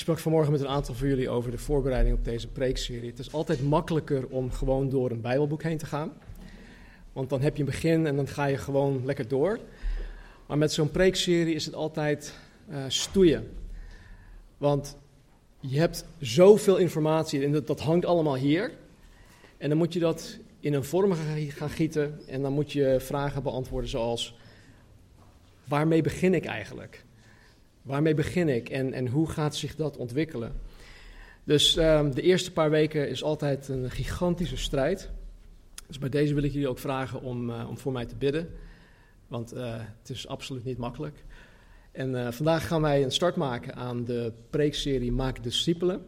sprak vanmorgen met een aantal van jullie over de voorbereiding op deze preekserie. Het is altijd makkelijker om gewoon door een Bijbelboek heen te gaan. Want dan heb je een begin en dan ga je gewoon lekker door. Maar met zo'n preekserie is het altijd uh, stoeien. Want je hebt zoveel informatie en dat hangt allemaal hier. En dan moet je dat in een vorm gaan gieten en dan moet je vragen beantwoorden zoals: waarmee begin ik eigenlijk? Waarmee begin ik en, en hoe gaat zich dat ontwikkelen? Dus um, de eerste paar weken is altijd een gigantische strijd. Dus bij deze wil ik jullie ook vragen om, uh, om voor mij te bidden. Want uh, het is absoluut niet makkelijk. En uh, vandaag gaan wij een start maken aan de preekserie Maak discipelen.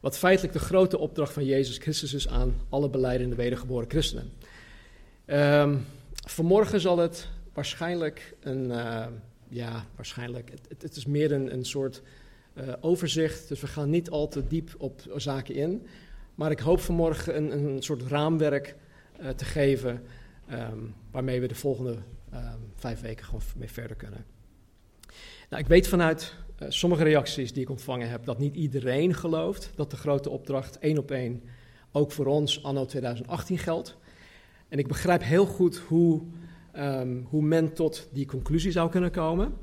Wat feitelijk de grote opdracht van Jezus Christus is aan alle beleidende wedergeboren christenen. Um, vanmorgen zal het waarschijnlijk een ja, waarschijnlijk. Het, het, is meer een, een soort uh, overzicht, dus we gaan niet al te diep op zaken in. Maar ik hoop vanmorgen een, een soort raamwerk uh, te geven um, waarmee we de volgende um, vijf weken gewoon mee verder kunnen. Nou, ik weet vanuit uh, sommige reacties die ik ontvangen heb dat niet iedereen gelooft dat de grote opdracht één op één ook voor ons anno 2018 geldt. En ik begrijp heel goed hoe um, hoe men tot die conclusie zou kunnen komen.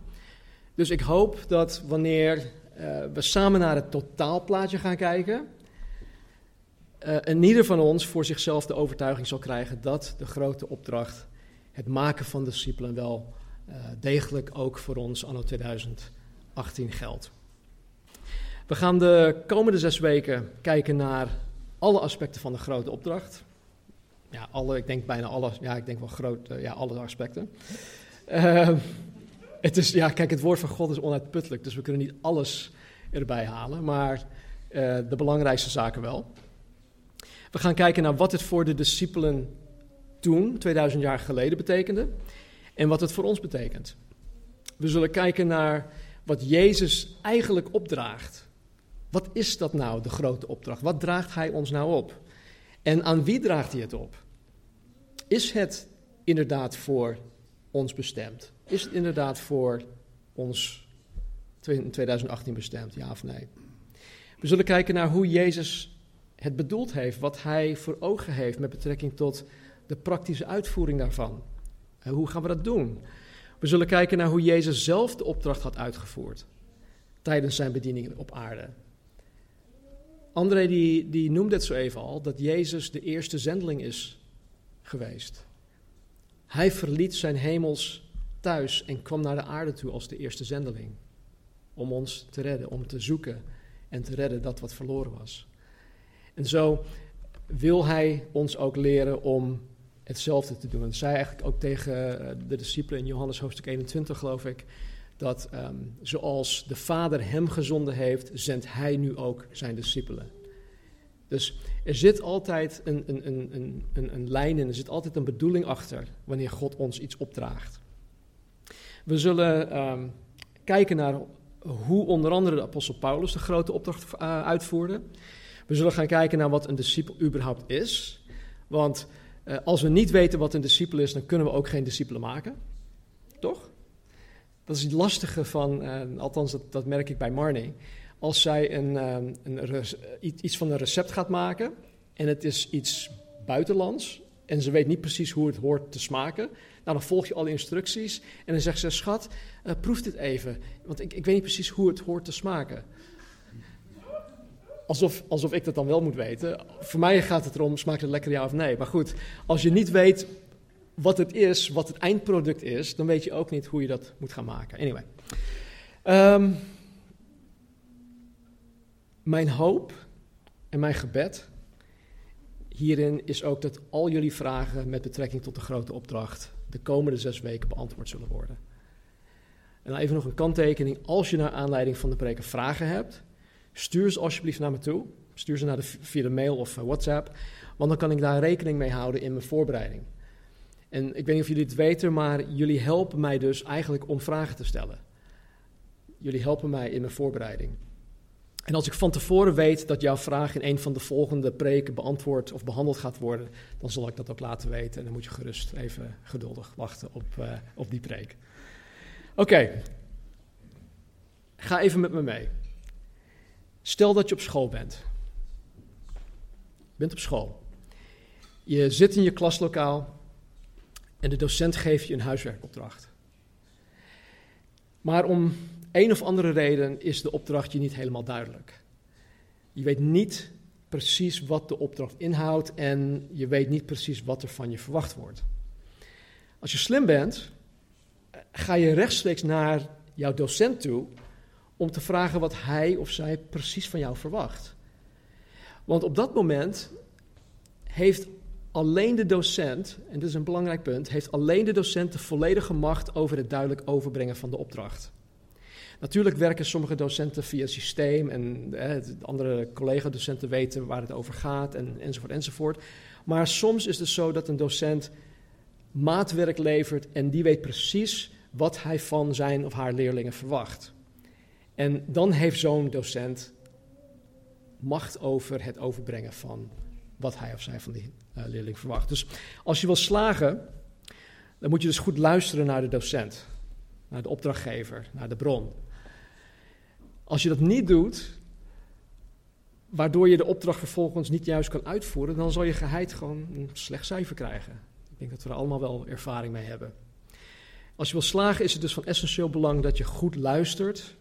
Dus ik hoop dat wanneer uh, we samen naar het totaalplaatje gaan kijken, uh, en ieder van ons voor zichzelf de overtuiging zal krijgen dat de grote opdracht, het maken van discipelen, wel uh, degelijk ook voor ons anno 2018 geldt. We gaan de komende zes weken kijken naar alle aspecten van de grote opdracht ja, alle, ik denk bijna alle, ja, ik denk wel groot, uh, ja, alle aspecten. Uh, het is, ja, kijk, het woord van God is onuitputtelijk, dus we kunnen niet alles erbij halen, maar uh, de belangrijkste zaken wel. We gaan kijken naar wat het voor de discipelen toen, 2000 jaar geleden, betekende en wat het voor ons betekent. We zullen kijken naar wat Jezus eigenlijk opdraagt. Wat is dat nou, de grote opdracht? Wat draagt Hij ons nou op? En aan wie draagt Hij het op? Is het inderdaad voor ons bestemd? Is het inderdaad voor ons 2018 bestemd, ja of nee? We zullen kijken naar hoe Jezus het bedoeld heeft, wat hij voor ogen heeft met betrekking tot de praktische uitvoering daarvan. En hoe gaan we dat doen? We zullen kijken naar hoe Jezus zelf de opdracht had uitgevoerd tijdens zijn bediening op aarde. André die, die noemde het zo even al, dat Jezus de eerste zendeling is geweest. Hij verliet zijn hemels thuis en kwam naar de aarde toe als de eerste zendeling. Om ons te redden, om te zoeken en te redden dat wat verloren was. En zo wil hij ons ook leren om hetzelfde te doen. Dat zei eigenlijk ook tegen eh, de discipelen in Johannes hoofdstuk 21, geloof ik. Dat um, zoals de Vader hem gezonden heeft, zendt hij nu ook zijn discipelen. Dus er zit altijd een, een, een, een, een lijn in, er zit altijd een bedoeling achter wanneer God ons iets opdraagt. We zullen um, kijken naar hoe onder andere de apostel Paulus de grote opdracht uh, uitvoerde. We zullen gaan kijken naar wat een discipel überhaupt is. Want uh, als we niet weten wat een discipel is, dan kunnen we ook geen discipelen maken. Toch? Dat is het lastige van, uh, althans dat, dat merk ik bij Marnie als zij een, um, een iets van een recept gaat maken en het is iets buitenlands en ze weet niet precies hoe het hoort te smaken, nou, dan volg je alle instructies en dan zegt ze, schat, uh, proef dit even, want ik, ik weet niet precies hoe het hoort te smaken. Alsof, alsof ik dat dan wel moet weten. Voor mij gaat het erom, smaakt het lekker ja of nee. Maar goed, als je niet weet wat het is, wat het eindproduct is, dan weet je ook niet hoe je dat moet gaan maken. Anyway. Um, mijn hoop en mijn gebed hierin is ook dat al jullie vragen met betrekking tot de grote opdracht de komende zes weken beantwoord zullen worden. En even nog een kanttekening. Als je naar aanleiding van de preken vragen hebt, stuur ze alsjeblieft naar me toe. Stuur ze naar de, via de mail of eh, WhatsApp, want dan kan ik daar rekening mee houden in mijn voorbereiding. En ik weet niet of jullie het weten, maar jullie helpen mij dus eigenlijk om vragen te stellen. Jullie helpen mij in mijn voorbereiding. En als ik van tevoren weet dat jouw vraag in een van de volgende preken beantwoord of behandeld gaat worden, dan zal ik dat ook laten weten. En dan moet je gerust even geduldig wachten op, uh, op die preek. Oké, ga even met me mee. Stel dat je op school bent. Je bent op school. Je zit in je klaslokaal en de docent geeft je een huiswerkopdracht. Maar om een of andere reden is de opdracht je niet helemaal duidelijk. Je weet niet precies wat de opdracht inhoudt en je weet niet precies wat er van je verwacht wordt. Als je slim bent, ga je rechtstreeks naar jouw docent toe om te vragen wat hij of zij precies van jou verwacht. Want op dat moment heeft alleen de docent, en dit is een belangrijk punt, heeft alleen de docent de volledige macht over het duidelijk overbrengen van de opdracht. Natuurlijk werken sommige docenten via systeem en eh, andere collega-docenten weten waar het over gaat en, enzovoort enzovoort. Maar soms is het zo dat een docent maatwerk levert en die weet precies wat hij van zijn of haar leerlingen verwacht. En dan heeft zo'n docent macht over het overbrengen van wat hij of zij van die uh, leerling verwacht. Dus als je wil slagen, dan moet je dus goed luisteren naar de docent, naar de opdrachtgever, naar de bron. Als je dat niet doet, waardoor je de opdracht vervolgens niet juist kan uitvoeren, dan zal je geheid gewoon een slecht cijfer krijgen. Ik denk dat we er allemaal wel ervaring mee hebben. Als je wil slagen, is het dus van essentieel belang dat je goed luistert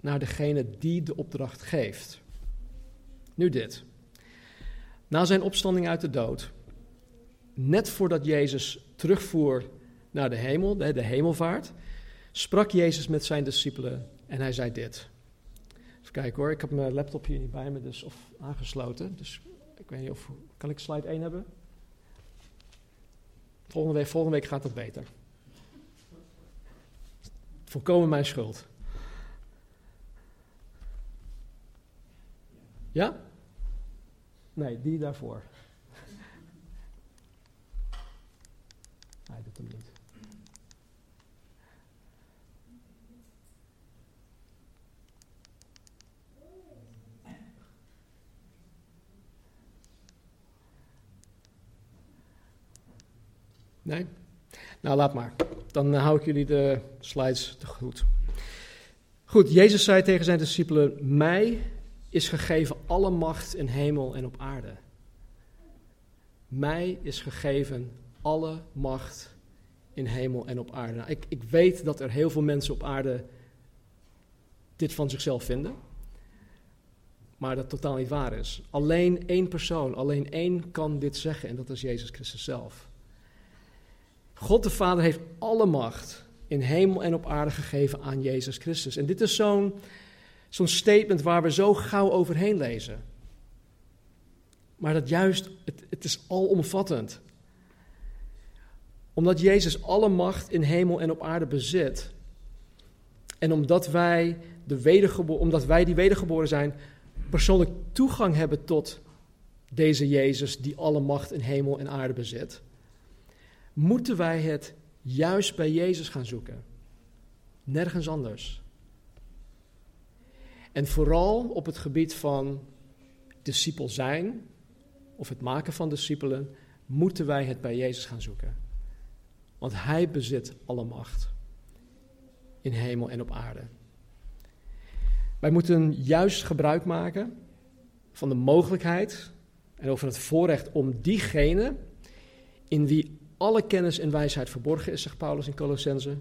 naar degene die de opdracht geeft. Nu dit. Na zijn opstanding uit de dood, net voordat Jezus terugvoer naar de hemel, de hemelvaart, sprak Jezus met zijn discipelen en hij zei dit. Kijken hoor, ik heb mijn laptop hier niet bij me, dus of aangesloten. Dus ik weet niet of, kan ik slide 1 hebben? Volgende week, volgende week gaat het beter. Volkomen mijn schuld. Ja? Nee, die daarvoor. Hij doet hem niet. Nee? Nou, laat maar. Dan hou ik jullie de slides te goed. Goed, Jezus zei tegen zijn discipelen: Mij is gegeven alle macht in hemel en op aarde. Mij is gegeven alle macht in hemel en op aarde. Nou, ik, ik weet dat er heel veel mensen op aarde dit van zichzelf vinden. Maar dat totaal niet waar is. Alleen één persoon, alleen één kan dit zeggen en dat is Jezus Christus zelf. God de Vader heeft alle macht in hemel en op aarde gegeven aan Jezus Christus. En dit is zo'n statement waar we zo gauw overheen lezen. Maar dat juist, het, het is alomvattend. Omdat Jezus alle macht in hemel en op aarde bezit. En omdat wij, de omdat wij die wedergeboren zijn, persoonlijk toegang hebben tot deze Jezus die alle macht in hemel en aarde bezit, moeten wij het juist bij Jezus gaan zoeken. Nergens anders. En vooral op het gebied van discipel zijn, of het maken van discipelen, moeten wij het bij Jezus gaan zoeken. Want Hij bezit alle macht in hemel en op aarde. Wij moeten juist gebruik maken van de mogelijkheid en over het voorrecht om diegene in wie alle kennis en wijsheid verborgen is, zegt Paulus in Colossense,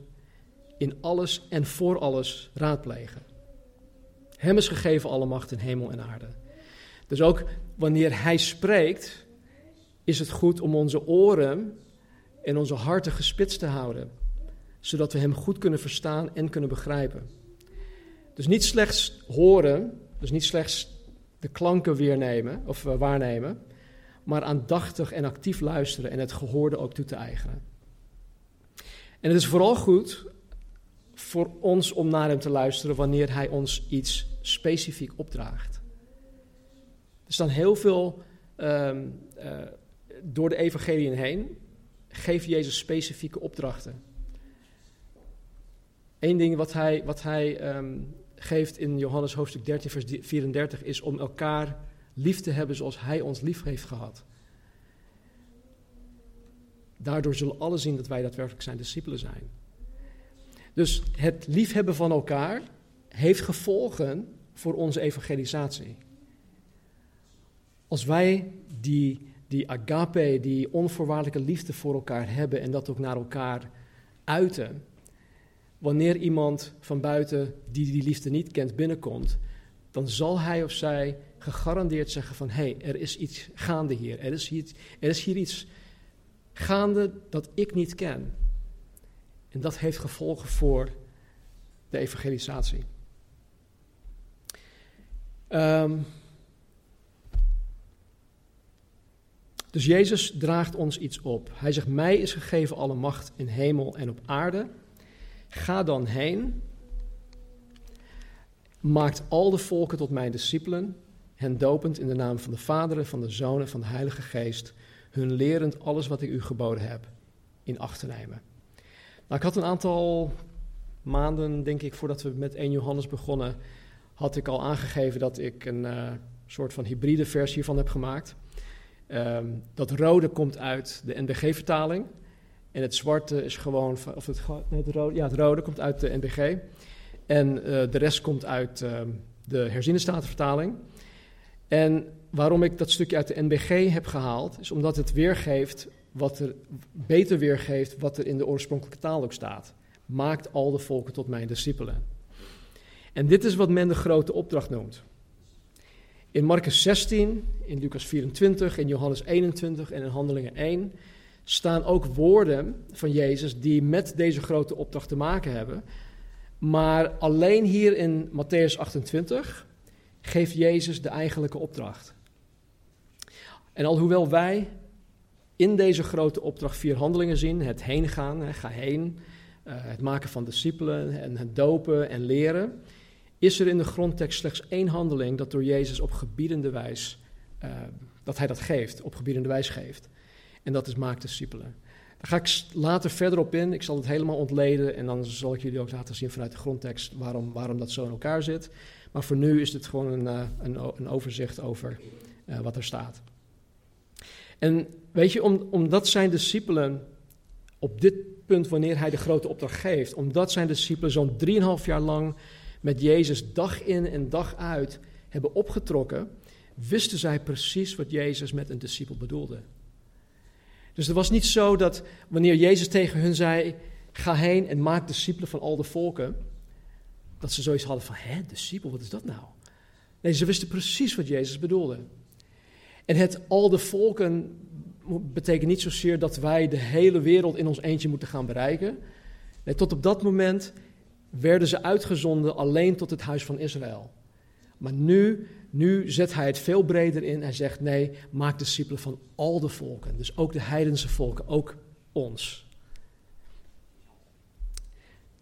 in alles en voor alles raadplegen. Hem is gegeven alle macht in hemel en aarde. Dus ook wanneer Hij spreekt, is het goed om onze oren en onze harten gespitst te houden, zodat we Hem goed kunnen verstaan en kunnen begrijpen. Dus niet slechts horen, dus niet slechts de klanken weernemen of uh, waarnemen, maar aandachtig en actief luisteren en het gehoorde ook toe te eigenen. En het is vooral goed voor ons om naar Hem te luisteren wanneer Hij ons iets specifiek opdraagt. Er staan heel veel, ehm, eh, door de evangeliën heen, geeft Jezus specifieke opdrachten. Eén ding wat hij, wat hij ehm, geeft in Johannes hoofdstuk 13, vers 34, is om elkaar lief te hebben zoals hij ons lief heeft gehad. Daardoor zullen alle zien dat wij daadwerkelijk zijn discipelen zijn. Dus het liefhebben van elkaar heeft gevolgen voor onze evangelisatie. Als wij die, die agape, die onvoorwaardelijke liefde voor elkaar hebben en dat ook naar elkaar uiten, wanneer iemand van buiten die die liefde niet kent binnenkomt, dan zal hij of zij gegarandeerd zeggen van hé, hey, er is iets gaande hier. Er is hier, er is hier iets gaande dat ik niet ken. En dat heeft gevolgen voor de evangelisatie. Um, dus Jezus draagt ons iets op. Hij zegt: Mij is gegeven alle macht in hemel en op aarde. Ga dan heen. Maakt al de volken tot mijn discipelen. Hen dopend in de naam van de Vader en van de Zoon en van de Heilige Geest. Hun lerend alles wat ik u geboden heb in acht te nemen. Nou, ik had een aantal maanden, denk ik, voordat we met 1 Johannes begonnen, had ik al aangegeven dat ik een uh, soort van hybride versie van heb gemaakt. Um, dat rode komt uit de NBG-vertaling. En het zwarte is gewoon, of het, het, rode, ja, het rode komt uit de NBG. En uh, de rest komt uit uh, de herziene statenvertaling. En waarom ik dat stukje uit de NBG heb gehaald, is omdat het weergeeft wat er beter weergeeft wat er in de oorspronkelijke taal ook staat. Maakt al de volken tot mijn discipelen. En dit is wat men de grote opdracht noemt. In Marcus 16, in Lucas 24, in Johannes 21 en in Handelingen 1 staan ook woorden van Jezus die met deze grote opdracht te maken hebben. Maar alleen hier in Matthäus 28 geeft Jezus de eigenlijke opdracht. En alhoewel wij in deze grote opdracht vier handelingen zien: het heen gaan, ga heen, uh, het maken van discipelen en het dopen en leren, is er in de grondtekst slechts één handeling dat door Jezus op gebiedende wijs, uh, dat hij dat geeft, op gebiedende wijs geeft. En dat is maak discipelen. Daar ga ik later verder op in. Ik zal het helemaal ontleden en dan zal ik jullie ook laten zien vanuit de grondtekst waarom, waarom dat zo in elkaar zit. Maar voor nu is dit gewoon een, uh, een, een overzicht over uh, wat er staat. En weet je, om, omdat zijn discipelen op dit punt, wanneer hij de grote opdracht geeft, omdat zijn discipelen zo'n drieënhalf jaar lang met Jezus dag in en dag uit hebben opgetrokken, wisten zij precies wat Jezus met een discipel bedoelde. Dus het was niet zo dat wanneer Jezus tegen hun zei: Ga heen en maak discipelen van al de volken, dat ze zoiets hadden van: Hè, discipel, wat is dat nou? Nee, ze wisten precies wat Jezus bedoelde. En het al de volken betekent niet zozeer dat wij de hele wereld in ons eentje moeten gaan bereiken. Nee, tot op dat moment werden ze uitgezonden alleen tot het huis van Israël. Maar nu, nu zet hij het veel breder in en zegt: nee, maak discipelen van al de volken. Dus ook de heidense volken, ook ons.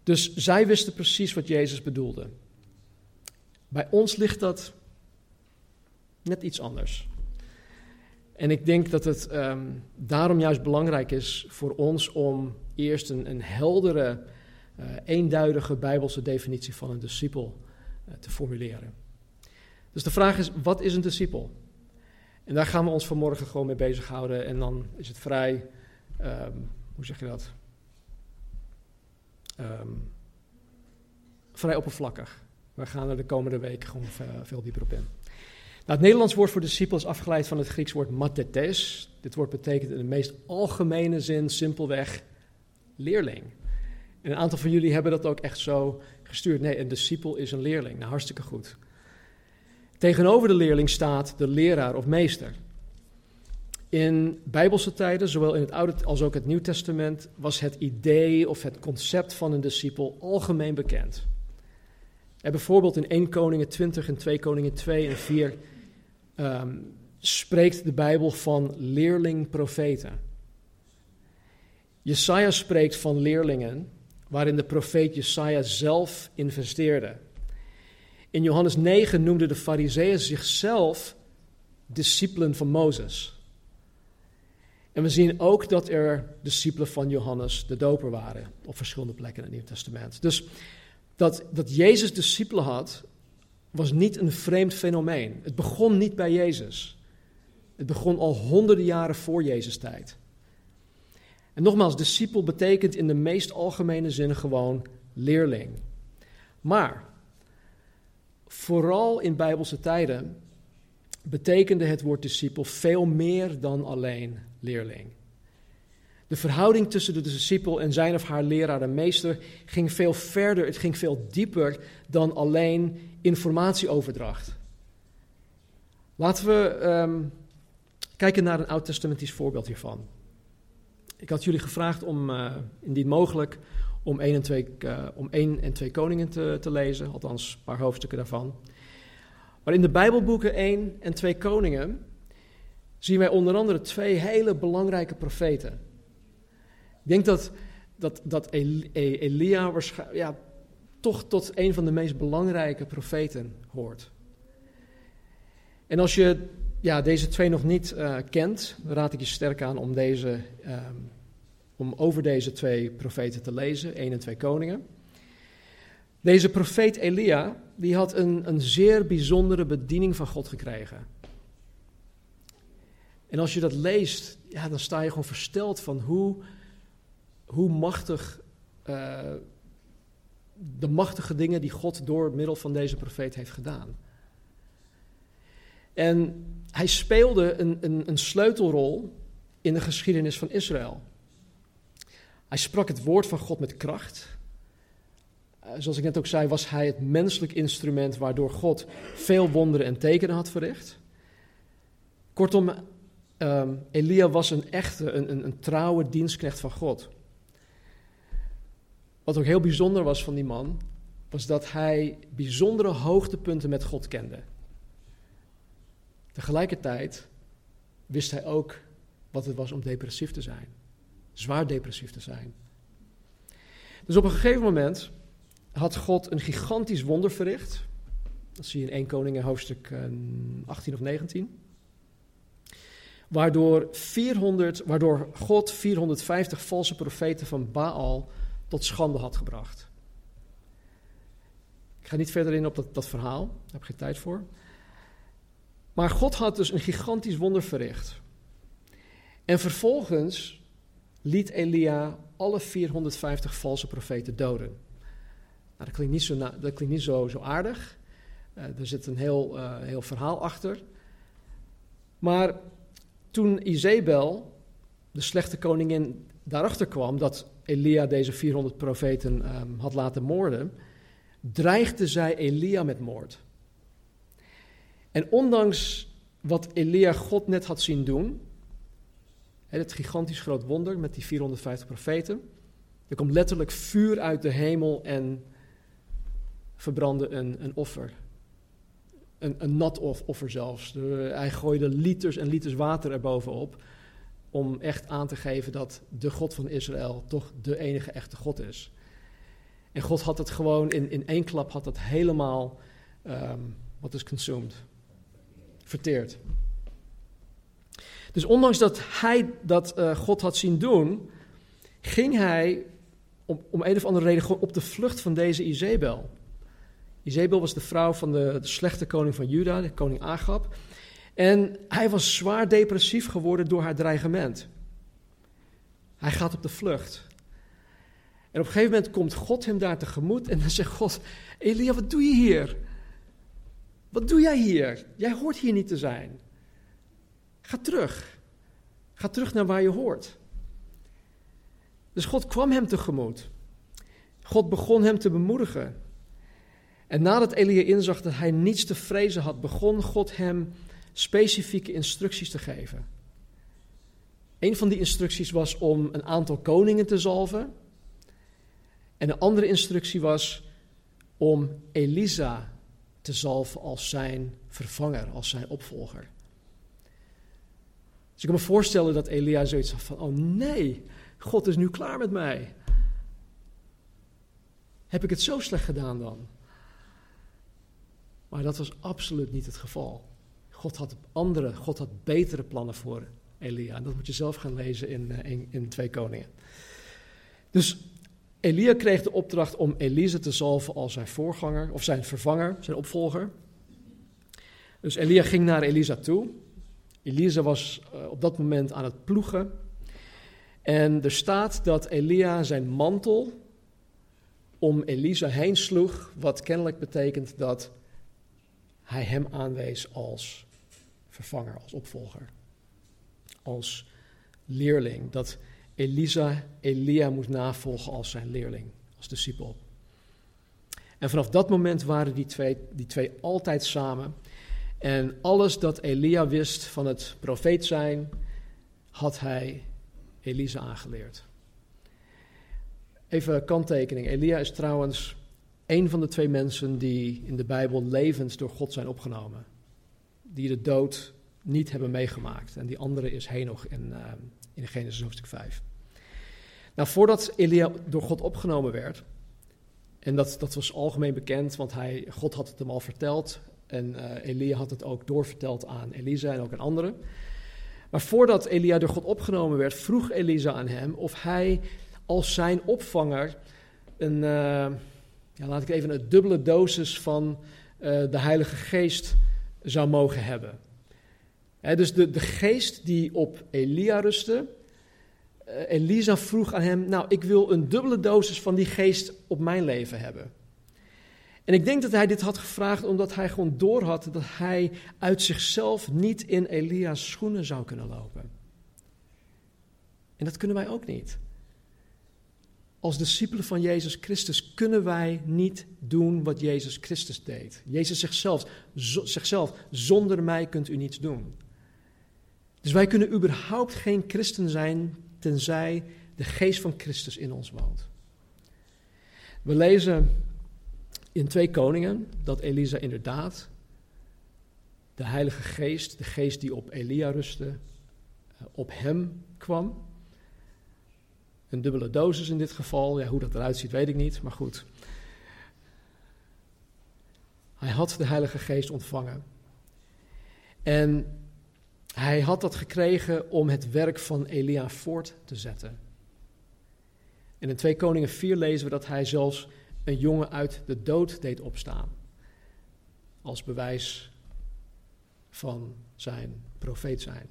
Dus zij wisten precies wat Jezus bedoelde. Bij ons ligt dat net iets anders. En ik denk dat het um, daarom juist belangrijk is voor ons om eerst een, een heldere, uh, eenduidige bijbelse definitie van een discipel uh, te formuleren. Dus de vraag is, wat is een discipel? En daar gaan we ons vanmorgen gewoon mee bezighouden. En dan is het vrij, um, hoe zeg je dat? Um, vrij oppervlakkig. We gaan er de komende weken gewoon veel dieper op in. Nou, het Nederlands woord voor discipel is afgeleid van het Grieks woord mathetes. Dit woord betekent in de meest algemene zin simpelweg leerling. En een aantal van jullie hebben dat ook echt zo gestuurd. Nee, een discipel is een leerling. Nou, hartstikke goed. Tegenover de leerling staat de leraar of meester. In bijbelse tijden, zowel in het Oude als ook het Nieuw Testament, was het idee of het concept van een discipel algemeen bekend. En bijvoorbeeld in 1 Koningen 20 en 2 Koningen 2 en 4 um, spreekt de Bijbel van leerling-profeten. Jesaja spreekt van leerlingen waarin de profeet Jesaja zelf investeerde. In Johannes 9 noemden de fariseeën zichzelf discipelen van Mozes. En we zien ook dat er discipelen van Johannes de Doper waren op verschillende plekken in het Nieuw Testament. Dus dat, dat Jezus discipelen had, was niet een vreemd fenomeen. Het begon niet bij Jezus. Het begon al honderden jaren voor Jezus tijd. En nogmaals, discipel betekent in de meest algemene zin gewoon leerling. Maar vooral in Bijbelse tijden betekende het woord discipel veel meer dan alleen leerling. De verhouding tussen de discipel en zijn of haar leraar en meester ging veel verder, het ging veel dieper dan alleen informatieoverdracht. Laten we ehm, kijken naar een oud-testamentisch voorbeeld hiervan. Ik had jullie gevraagd om, uh, indien mogelijk, om 1 en 2, uh, om 1 en 2 koningen te, te lezen, althans een paar hoofdstukken daarvan. Maar in de Bijbelboeken 1 en 2 koningen zien wij onder andere twee hele belangrijke profeten. Ik denk dat, dat, dat Elia ja, toch tot een van de meest belangrijke profeten hoort. En als je ja, deze twee nog niet uh, kent, raad ik je sterk aan om, deze, um, om over deze twee profeten te lezen, 1 en 2 koningen. Deze profeet Elia, die had een, een zeer bijzondere bediening van God gekregen. En als je dat leest, ja, dan sta je gewoon versteld van hoe, hoe machtig, uh, de machtige dingen die God door middel van deze profeet heeft gedaan. En hij speelde een, een, een sleutelrol in de geschiedenis van Israël. Hij sprak het woord van God met kracht. Uh, zoals ik net ook zei, was hij het menselijk instrument waardoor God veel wonderen en tekenen had verricht. Kortom, um, Elia was een echte, een, een trouwe dienstknecht van God. Wat ook heel bijzonder was van die man, was dat hij bijzondere hoogtepunten met God kende. Tegelijkertijd wist hij ook wat het was om depressief te zijn. Zwaar depressief te zijn. Dus op een gegeven moment had God een gigantisch wonder verricht. Dat zie je in 1 Koningen hoofdstuk 18 of 19. Waardoor, 400, waardoor God 450 valse profeten van Baal tot schande had gebracht. Ik ga niet verder in op dat, dat verhaal, daar heb ik geen tijd voor. Maar God had dus een gigantisch wonder verricht. En vervolgens liet Elia alle 450 valse profeten doden. Nou, dat klinkt niet zo, dat klinkt niet zo, zo aardig. Uh, er zit een heel, uh, heel verhaal achter. Maar toen Izebel, de slechte koningin, daarachter kwam dat Elia deze 400 profeten um, had laten moorden, dreigde zij Elia met moord. En ondanks wat Elia God net had zien doen, het gigantisch groot wonder met die 450 profeten, er komt letterlijk vuur uit de hemel en verbrandde een, een offer een, een nat offer zelfs. hij gooide liters en liters water erbovenop. Om echt aan te geven dat de God van Israël toch de enige echte God is. En God had het gewoon in, in één klap had het helemaal, um, wat is consumed? Verteerd. Dus ondanks dat hij dat uh, God had zien doen, ging hij om, om een of andere reden gewoon op de vlucht van deze Izebel. Izebel was de vrouw van de, de slechte koning van Juda, de koning Agab. En hij was zwaar depressief geworden door haar dreigement. Hij gaat op de vlucht. En op een gegeven moment komt God hem daar tegemoet en dan zegt God, Elia, wat doe je hier? Wat doe jij hier? Jij hoort hier niet te zijn. Ga terug. Ga terug naar waar je hoort. Dus God kwam hem tegemoet. God begon hem te bemoedigen. En nadat Elia inzag dat hij niets te vrezen had, begon God hem specifieke instructies te geven. Een van die instructies was om een aantal koningen te zalven. En een andere instructie was om Elisa te zalven als zijn vervanger, als zijn opvolger. Dus ik kan me voorstellen dat Elia zoiets had van: Oh nee, God is nu klaar met mij. Heb ik het zo slecht gedaan dan? Maar dat was absoluut niet het geval. God had andere, God had betere plannen voor Elia. En dat moet je zelf gaan lezen in, eh, in, Koningen. Dus Elia kreeg de opdracht om Elise te zalven als zijn voorganger, of zijn vervanger, zijn opvolger. Dus Elia ging naar Elisa toe. Elisa was eh, op dat moment aan het ploegen. En er staat dat Elia zijn mantel om Elisa heen sloeg, wat kennelijk betekent dat hij hem aanwees als vervanger, als opvolger, als leerling. Dat Elisa Elia moest navolgen als zijn leerling, als discipel. En vanaf dat moment waren die twee, die twee altijd samen. En alles dat Elia wist van het profeet zijn, had hij Elisa aangeleerd. Even kanttekening. Elia is trouwens een van de twee mensen die in de Bijbel levend door God zijn opgenomen. Die de dood niet hebben meegemaakt. En die andere is Henoch in, uh, in Genesis hoofdstuk 5. Nou, voordat Elia door God opgenomen werd, en dat, dat was algemeen bekend, want hij, God had het hem al verteld. En uh, Elia had het ook doorverteld aan Elisa en ook aan anderen. Maar voordat Elia door God opgenomen werd, vroeg Elisa aan hem of hij als zijn opvanger een, uh, ja, laat ik even een dubbele dosis van uh, de Heilige Geest zou mogen hebben. He, dus de, de geest die op Elia rustte, uh, Elisa vroeg aan hem, nou ik wil een dubbele dosis van die geest op mijn leven hebben. En ik denk dat hij dit had gevraagd omdat hij gewoon doorhad dat hij uit zichzelf niet in Elia's schoenen zou kunnen lopen. En dat kunnen wij ook niet. Als discipelen van Jezus Christus kunnen wij niet doen wat Jezus Christus deed. Jezus zichzelf, zichzelf, zonder mij kunt u niets doen. Dus wij kunnen überhaupt geen christen zijn tenzij de geest van Christus in ons woont. We lezen in twee koningen dat Elisa inderdaad de Heilige Geest, de geest die op Elia rustte, eh, op hem kwam. Een dubbele dosis in dit geval. Ja, hoe dat eruit ziet, weet ik niet, maar goed. Hij had de Heilige Geest ontvangen. En hij had dat gekregen om het werk van Elia voort te zetten. En in 2 Koningen 4 lezen we dat hij zelfs een jongen uit de dood deed opstaan. Als bewijs van zijn profeet zijn.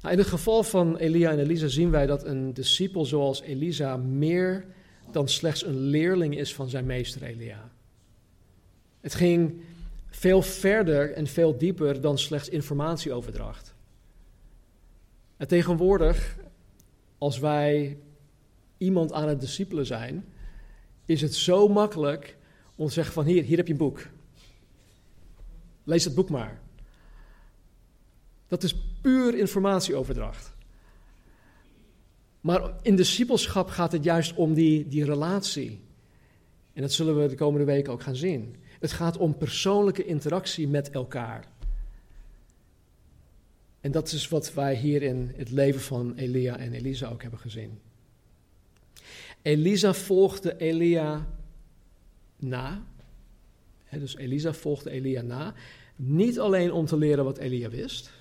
Nou, in het geval van Elia en Elisa zien wij dat een discipel zoals Elisa meer dan slechts een leerling is van zijn meester Elia. Het ging veel verder en veel dieper dan slechts informatieoverdracht. En tegenwoordig, als wij iemand aan het discipelen zijn, is het zo makkelijk om te zeggen van hier, hier heb je een boek. Lees het boek maar. Dat is puur informatieoverdracht. Maar in discipelschap gaat het juist om die, die relatie. En dat zullen we de komende weken ook gaan zien. Het gaat om persoonlijke interactie met elkaar. En dat is wat wij hier in het leven van Elia en Elisa ook hebben gezien. Elisa volgde Elia na. dus Elisa volgde Elia na. Niet alleen om te leren wat Elia wist,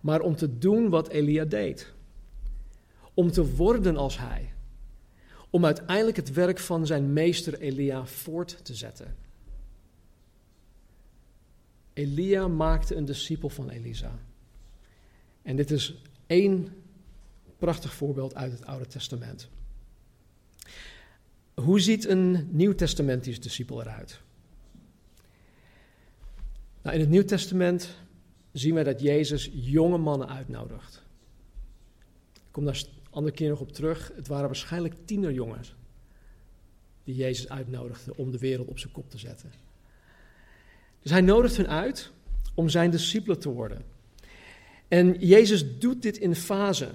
maar om te doen wat Elia deed. Om te worden als hij. Om uiteindelijk het werk van zijn meester Elia voort te zetten. Elia maakte een discipel van Elisa. En dit is één prachtig voorbeeld uit het Oude Testament. Hoe ziet een nieuwtestamentisch discipel eruit? Nou, in het Nieuw Testament zien wij dat Jezus jonge mannen uitnodigt. Ik kom daar een andere keer nog op terug. Het waren waarschijnlijk tienerjongens die Jezus uitnodigde om de wereld op zijn kop te zetten. Dus hij nodigt hen uit om zijn discipelen te worden. En Jezus doet dit in fasen.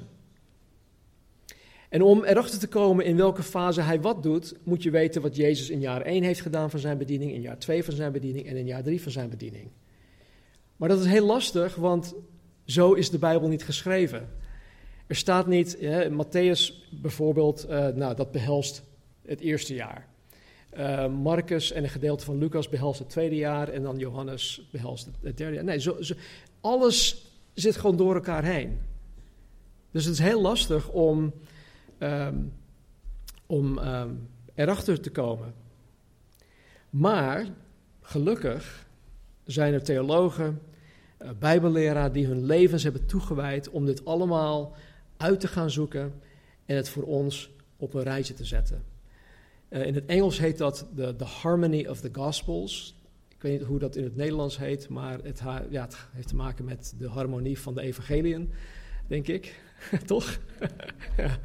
En om erachter te komen in welke fase hij wat doet, moet je weten wat Jezus in jaar 1 heeft gedaan van zijn bediening, in jaar 2 van zijn bediening en in jaar 3 van zijn bediening. Maar dat is heel lastig, want zo is de Bijbel niet geschreven. Er staat niet, hè, Matthäus bijvoorbeeld, uh, nou dat behelst het eerste jaar. Uh, Marcus en een gedeelte van Lucas behelst het tweede jaar en dan Johannes behelst het, derde jaar. Nee, zo, zo, alles zit gewoon door elkaar heen. Dus het is heel lastig om, um, om um, erachter te komen. Maar gelukkig zijn er theologen, uh, bijbelleraar die hun levens hebben toegewijd om dit allemaal uit te gaan zoeken en het voor ons op een rijtje te zetten. Uh, in het Engels heet dat de Harmony of the Gospels. Ik weet niet hoe dat in het Nederlands heet, maar het, ja, het heeft te maken met de harmonie van de evangeliën, denk ik. Toch? ja.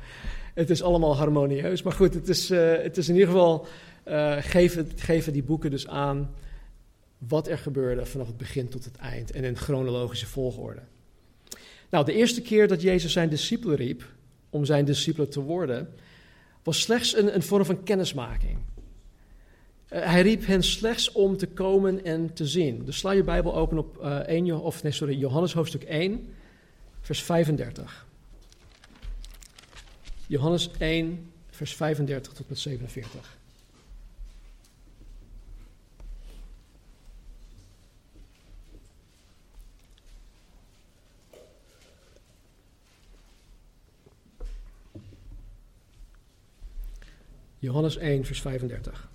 Het is allemaal harmonieus. Maar goed, het is, uh, het is in ieder geval. Uh, geven, geven die boeken dus aan wat er gebeurde vanaf het begin tot het eind en in chronologische volgorde. Nou, de eerste keer dat Jezus zijn discipelen riep om zijn discipelen te worden, was slechts een, een vorm van kennismaking. Uh, hij riep hen slechts om te komen en te zien. Dus sla je Bijbel open op uh, 1, of nee, sorry, Johannes hoofdstuk 1, vers 35. Johannes 1, vers 35 tot met 47. Johannes 1, vers 35.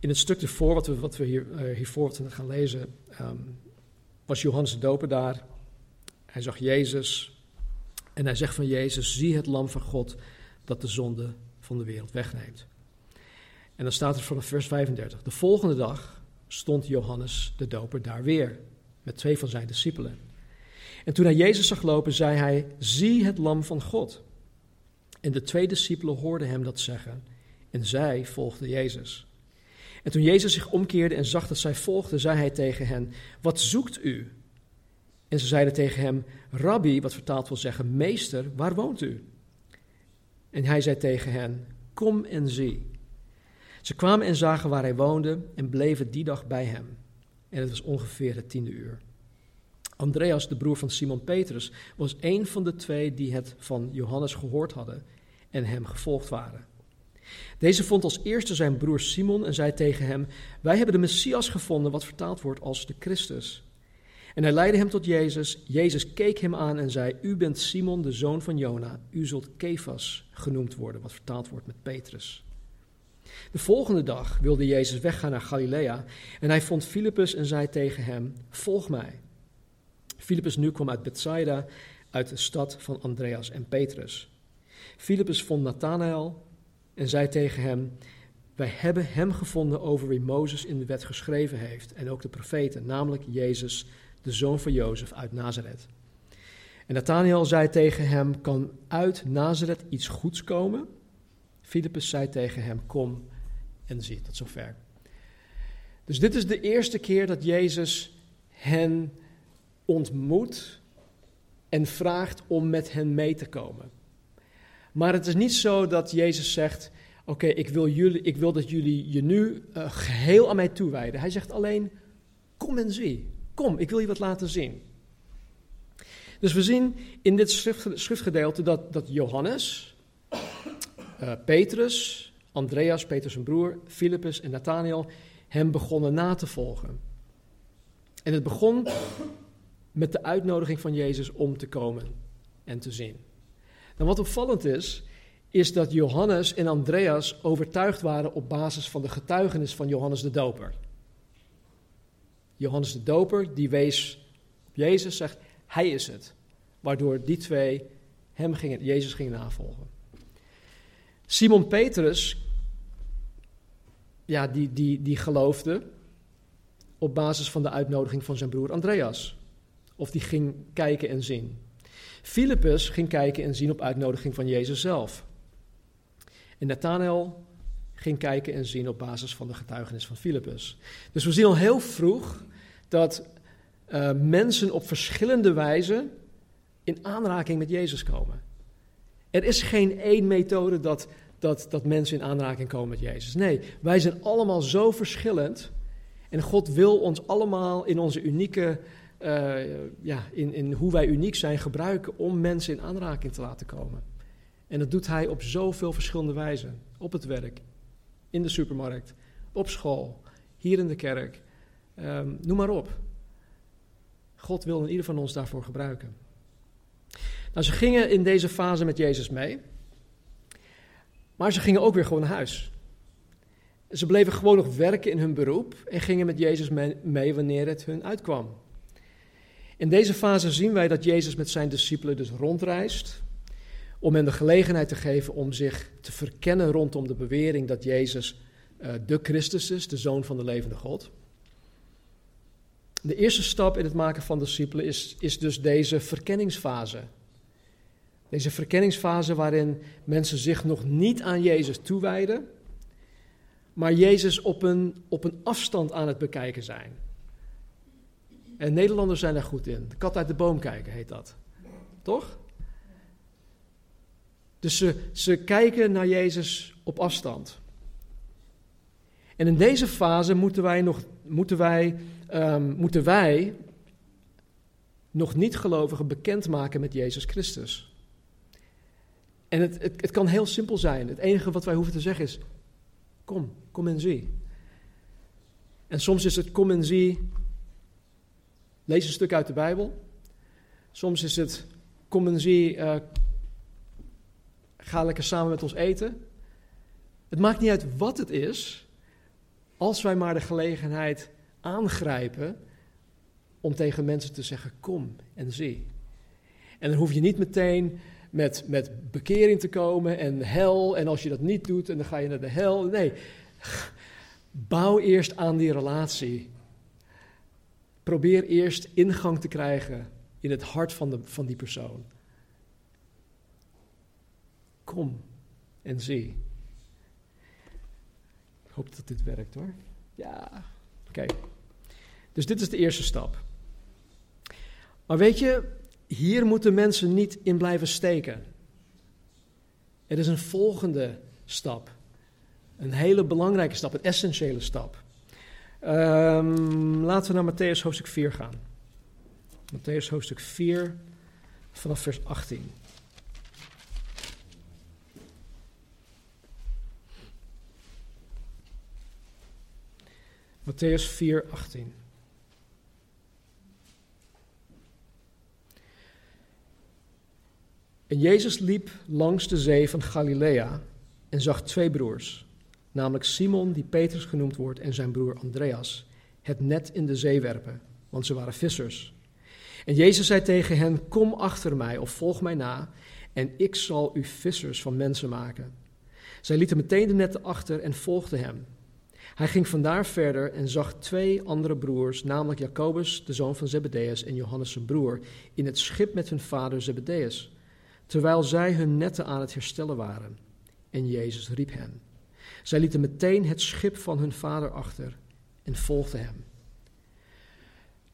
In het stuk ervoor, wat we, wat we hier, uh, hiervoor gaan lezen, um, was Johannes de Doper daar. Hij zag Jezus en hij zegt van Jezus, zie het lam van God dat de zonde van de wereld wegneemt. En dan staat er vanaf vers 35. De volgende dag stond Johannes de Doper daar weer met twee van zijn discipelen. En toen hij Jezus zag lopen, zei hij: Zie het lam van God. En de twee discipelen hoorden hem dat zeggen. En zij volgden Jezus. En toen Jezus zich omkeerde en zag dat zij volgden, zei hij tegen hen: Wat zoekt u? En ze zeiden tegen hem: Rabbi, wat vertaald wil zeggen, meester, waar woont u? En hij zei tegen hen: Kom en zie. Ze kwamen en zagen waar hij woonde en bleven die dag bij hem. En het was ongeveer het tiende uur. Andreas, de broer van Simon Petrus, was een van de twee die het van Johannes gehoord hadden en hem gevolgd waren. Deze vond als eerste zijn broer Simon en zei tegen hem: Wij hebben de Messias gevonden, wat vertaald wordt als de Christus. En hij leidde hem tot Jezus. Jezus keek hem aan en zei: U bent Simon, de zoon van Jona. U zult Kefas genoemd worden, wat vertaald wordt met Petrus. De volgende dag wilde Jezus weggaan naar Galilea en hij vond Filippus en zei tegen hem: Volg mij. Filippus nu kwam uit Bethsaida, uit de stad van Andreas en Petrus. Filippus vond Nathanael en zei tegen hem: Wij hebben hem gevonden over wie Mozes in de wet geschreven heeft en ook de profeten, namelijk Jezus, de zoon van Jozef uit Nazareth. En Nathanael zei tegen hem: Kan uit Nazareth iets goeds komen? Filippus zei tegen hem: Kom en zie. Tot zover. Dus dit is de eerste keer dat Jezus hen ontmoet en vraagt om met hen mee te komen. Maar het is niet zo dat Jezus zegt: Oké, ik, wil ik wil dat jullie je nu uh, geheel aan mij toewijden. Hij zegt alleen: Kom en zie. Kom, ik wil je wat laten zien. Dus we zien in dit schriftgedeelte dat, dat Johannes, uh, Petrus, Andreas, Petrus zijn broer, Filippus en Nathanael hem begonnen na te volgen. En het begon met de uitnodiging van Jezus om te komen en te zien. En wat opvallend is, is dat Johannes en Andreas overtuigd waren op basis van de getuigenis van Johannes de Doper. Johannes de Doper, die wees op Jezus, zegt, hij is het. Waardoor die twee hem gingen, Jezus gingen navolgen. Simon Petrus, ja, die, die, die geloofde op basis van de uitnodiging van zijn broer Andreas. Of die ging kijken en zien. Filippus ging kijken en zien op uitnodiging van Jezus zelf. En Nathanael ging kijken en zien op basis van de getuigenis van Filippus. Dus we zien al heel vroeg dat uh, mensen op verschillende wijzen in aanraking met Jezus komen. Er is geen één methode dat, dat, dat mensen in aanraking komen met Jezus. Nee, wij zijn allemaal zo verschillend. En God wil ons allemaal in onze unieke uh, ja, in, in hoe wij uniek zijn gebruiken om mensen in aanraking te laten komen. En dat doet hij op zoveel verschillende wijzen. Op het werk, in de supermarkt, op school, hier in de kerk. Um, noem maar op. God wil in ieder van ons daarvoor gebruiken. Nou, ze gingen in deze fase met Jezus mee. Maar ze gingen ook weer gewoon naar huis. Ze bleven gewoon nog werken in hun beroep en gingen met Jezus mee wanneer het hun uitkwam. In deze fase zien wij dat Jezus met zijn discipelen dus rondreist om hen de gelegenheid te geven om zich te verkennen rondom de bewering dat Jezus uh, de Christus is, de Zoon van de levende God. De eerste stap in het maken van discipelen is, is dus deze verkenningsfase. Deze verkenningsfase waarin mensen zich nog niet aan Jezus toewijden, maar Jezus op een, op een afstand aan het bekijken zijn. En Nederlanders zijn daar goed in. De kat uit de boom kijken heet dat. Toch? Dus ze, ze kijken naar Jezus op afstand. En in deze fase moeten wij nog, moeten wij, um, moeten wij nog niet-gelovigen bekendmaken met Jezus Christus. En het, het kan heel simpel zijn. Het enige wat wij hoeven te zeggen is: Kom, kom en zie. En soms is het kom en zie, lees een stuk uit de Bijbel. Soms is het kom en zie, uh, ga lekker samen met ons eten. Het maakt niet uit wat het is, als wij maar de gelegenheid aangrijpen om tegen mensen te zeggen: kom en zie. En dan hoef je niet meteen met, met bekering te komen en hel. En als je dat niet doet, en dan ga je naar de hel. Nee, bouw eerst aan die relatie. Probeer eerst ingang te krijgen in het hart van, de, van die persoon. Kom en zie. Ik hoop dat dit werkt hoor. Ja, oké. Dus dit is de eerste stap. Maar weet je, hier moeten mensen niet in blijven steken. Er is een volgende stap. Een hele belangrijke stap, een essentiële stap. Um, laten we naar Matthäus hoofdstuk 4 gaan. Matthäus hoofdstuk 4 vanaf vers 18. Matthäus 4, 18. En Jezus liep langs de zee van Galilea en zag twee broers, namelijk Simon, die Petrus genoemd wordt, en zijn broer Andreas, het net in de zee werpen, want ze waren vissers. En Jezus zei tegen hen: Kom achter mij of volg mij na, en ik zal u vissers van mensen maken. Zij lieten meteen de netten achter en volgden hem. Hij ging vandaar verder en zag twee andere broers, namelijk Jacobus, de zoon van Zebedeus, en Johannes zijn broer, in het schip met hun vader Zebedeus terwijl zij hun netten aan het herstellen waren. En Jezus riep hen. Zij lieten meteen het schip van hun vader achter en volgden hem.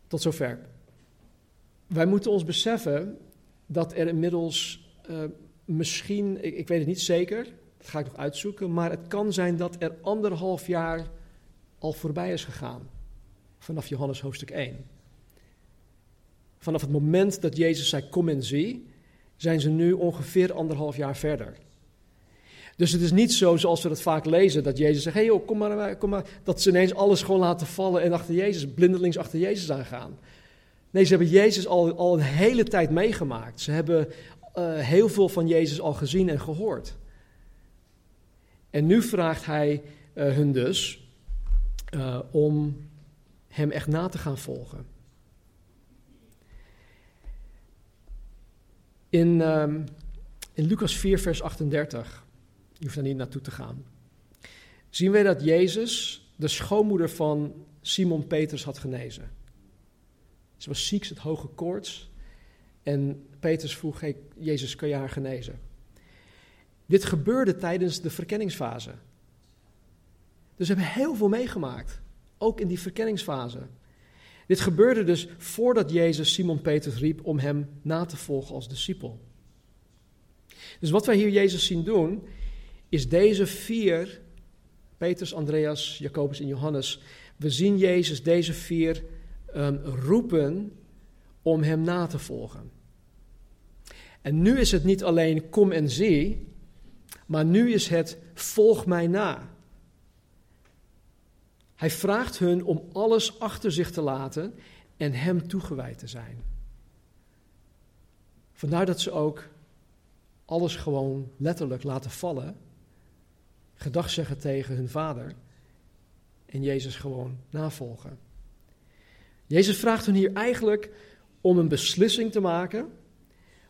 Tot zover. Wij moeten ons beseffen dat er inmiddels uh, misschien, ik, ik, weet het niet zeker, dat ga ik nog uitzoeken, maar het kan zijn dat er anderhalf jaar al voorbij is gegaan. Vanaf Johannes hoofdstuk 1. Vanaf het moment dat Jezus zei: Kom en zie, zijn ze nu ongeveer anderhalf jaar verder. Dus het is niet zo zoals we dat vaak lezen, dat Jezus zegt, hé hey kom maar, kom maar, dat ze ineens alles gewoon laten vallen en achter Jezus, blindelings achter Jezus aangaan. Nee, ze hebben Jezus al, al een hele tijd meegemaakt. Ze hebben uh, heel veel van Jezus al gezien en gehoord. En nu vraagt hij uh, hun dus om hem echt na te gaan volgen. In, um, in Lucas 4, vers 38, je hoeft daar niet naartoe te gaan, zien wij dat Jezus de schoonmoeder van Simon Petrus had genezen. Ze was ziek, ze had hoge koorts. En Petrus vroeg, Jezus, kun je haar genezen? Dit gebeurde tijdens de verkenningsfase. Dus we hebben heel veel meegemaakt, ook in die verkenningsfase. Dit gebeurde dus voordat Jezus Simon Petrus riep om hem na te volgen als discipel. Dus wat wij hier Jezus zien doen, is deze vier, Petrus, Andreas, Jacobus en Johannes, we zien Jezus deze vier um, roepen om hem na te volgen. En nu is het niet alleen kom en zie, maar nu is het volg mij na. Hij vraagt hun om alles achter zich te laten en hem toegewijd te zijn. Vandaar dat ze ook alles gewoon letterlijk laten vallen, gedag zeggen tegen hun vader en Jezus gewoon navolgen. Jezus vraagt hen hier eigenlijk om een beslissing te maken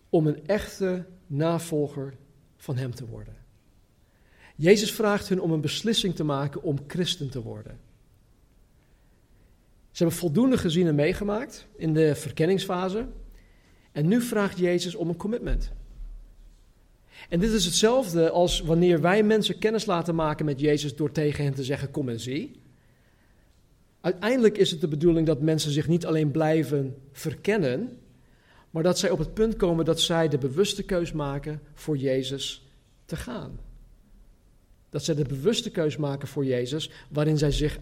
om een echte navolger van Hem te worden. Jezus vraagt hun om een beslissing te maken om christen te worden. Ze hebben voldoende gezien en meegemaakt in de verkenningsfase. En nu vraagt Jezus om een commitment. En dit is hetzelfde als wanneer wij mensen kennis laten maken met Jezus door tegen hen te zeggen: Kom en zie. Uiteindelijk is het de bedoeling dat mensen zich niet alleen blijven verkennen, maar dat zij op het punt komen dat zij de bewuste keus maken voor Jezus te gaan. Dat zij de bewuste keus maken voor Jezus, waarin zij zich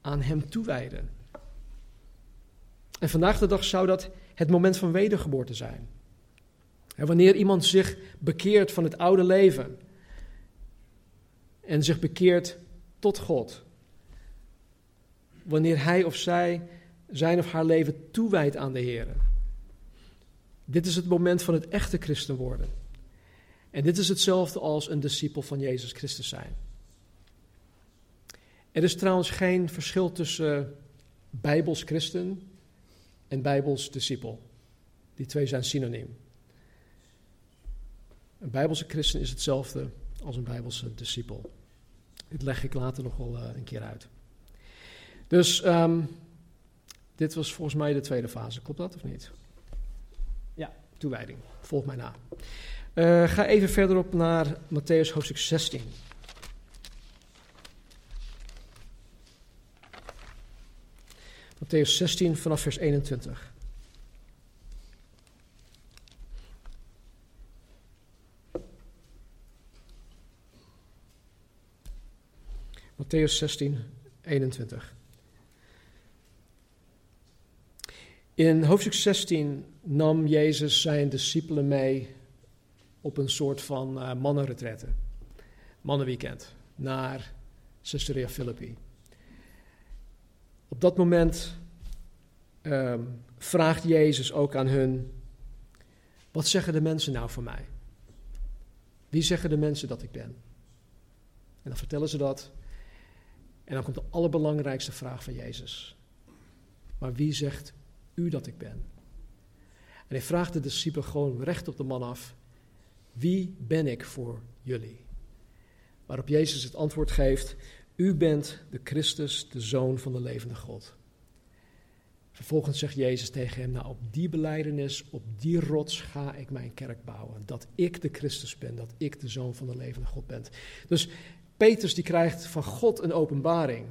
aan Hem toewijden. En vandaag de dag zou dat het moment van wedergeboorte zijn. En wanneer iemand zich bekeert van het oude leven en zich bekeert tot God, wanneer hij of zij zijn of haar leven toewijdt aan de Heer. Dit is het moment van het echte christen worden. En dit is hetzelfde als een discipel van Jezus Christus zijn. Er is trouwens geen verschil tussen bijbels christen en bijbels discipel. Die twee zijn synoniem. Een bijbelse christen is hetzelfde als een bijbelse discipel. Dit leg ik later nog wel uh, een keer uit. Dus um, dit was volgens mij de tweede fase. Klopt dat of niet? Ja, toewijding. Volg mij na. Uh, ga even verderop naar Matthäus hoofdstuk 16. Matthäus 16 vanaf vers 21. Matthäus 16, 21. In hoofdstuk 16 nam Jezus zijn discipelen mee op een soort van uh, mannenretraite, mannenweekend, naar Caesarea Philippi. Op dat moment um, vraagt Jezus ook aan hun: Wat zeggen de mensen nou van mij? Wie zeggen de mensen dat ik ben? En dan vertellen ze dat. En dan komt de allerbelangrijkste vraag van Jezus. Maar wie zegt u dat ik ben? En hij vraagt de discipelen gewoon recht op de man af: Wie ben ik voor jullie? Waarop Jezus het antwoord geeft: U bent de Christus, de Zoon van de levende God. Vervolgens zegt Jezus tegen hem: Nou, op die beleidenis, op die rots ga ik mijn kerk bouwen. Dat ik de Christus ben, dat ik de Zoon van de levende God ben. Dus Petrus die krijgt van God een openbaring.